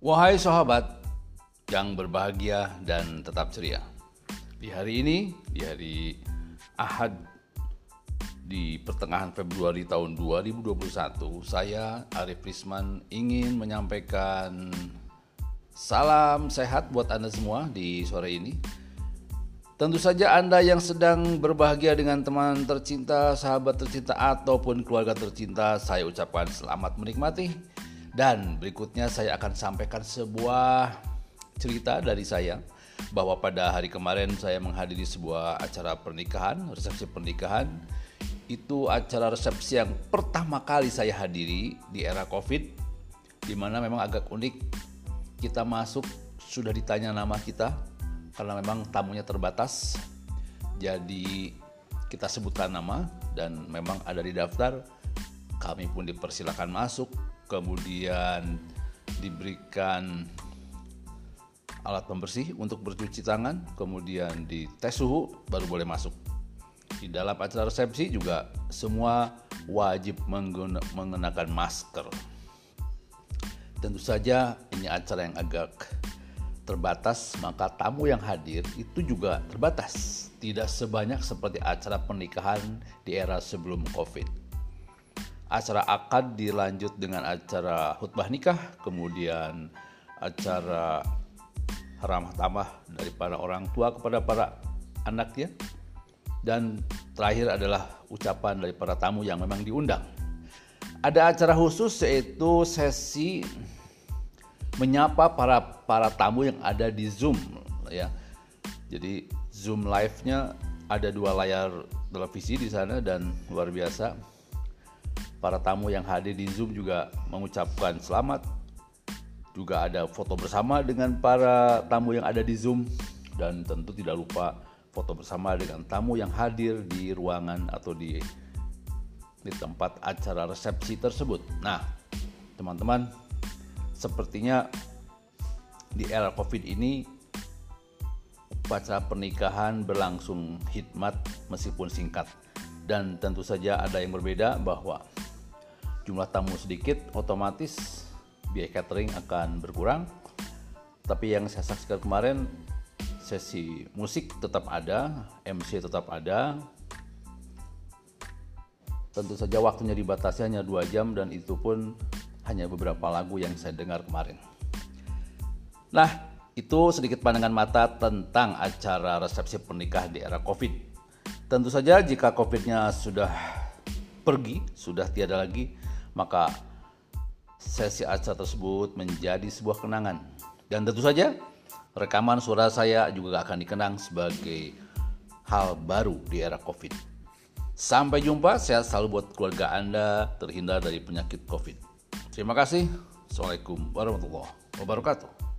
Wahai sahabat yang berbahagia dan tetap ceria. Di hari ini, di hari Ahad di pertengahan Februari tahun 2021, saya Arif Prisman ingin menyampaikan salam sehat buat Anda semua di sore ini. Tentu saja Anda yang sedang berbahagia dengan teman tercinta, sahabat tercinta ataupun keluarga tercinta, saya ucapkan selamat menikmati dan berikutnya saya akan sampaikan sebuah cerita dari saya bahwa pada hari kemarin saya menghadiri sebuah acara pernikahan, resepsi pernikahan. Itu acara resepsi yang pertama kali saya hadiri di era Covid di mana memang agak unik kita masuk sudah ditanya nama kita karena memang tamunya terbatas. Jadi kita sebutkan nama dan memang ada di daftar. Kami pun dipersilakan masuk kemudian diberikan alat pembersih untuk bercuci tangan, kemudian dites suhu baru boleh masuk. Di dalam acara resepsi juga semua wajib mengenakan masker. Tentu saja ini acara yang agak terbatas, maka tamu yang hadir itu juga terbatas. Tidak sebanyak seperti acara pernikahan di era sebelum Covid acara akad dilanjut dengan acara khutbah nikah, kemudian acara ramah tamah dari para orang tua kepada para anaknya, dan terakhir adalah ucapan dari para tamu yang memang diundang. Ada acara khusus yaitu sesi menyapa para para tamu yang ada di Zoom ya. Jadi Zoom live-nya ada dua layar televisi di sana dan luar biasa para tamu yang hadir di Zoom juga mengucapkan selamat. Juga ada foto bersama dengan para tamu yang ada di Zoom dan tentu tidak lupa foto bersama dengan tamu yang hadir di ruangan atau di di tempat acara resepsi tersebut. Nah, teman-teman, sepertinya di era Covid ini upacara pernikahan berlangsung hikmat meskipun singkat dan tentu saja ada yang berbeda bahwa jumlah tamu sedikit, otomatis biaya catering akan berkurang. Tapi yang saya saksikan kemarin, sesi musik tetap ada, MC tetap ada. Tentu saja waktunya dibatasi hanya dua jam dan itu pun hanya beberapa lagu yang saya dengar kemarin. Nah, itu sedikit pandangan mata tentang acara resepsi pernikahan di era COVID. Tentu saja jika COVID-nya sudah pergi, sudah tiada lagi, maka sesi acara tersebut menjadi sebuah kenangan. Dan tentu saja rekaman suara saya juga akan dikenang sebagai hal baru di era COVID. Sampai jumpa, sehat selalu buat keluarga Anda terhindar dari penyakit COVID. Terima kasih. Assalamualaikum warahmatullahi wabarakatuh.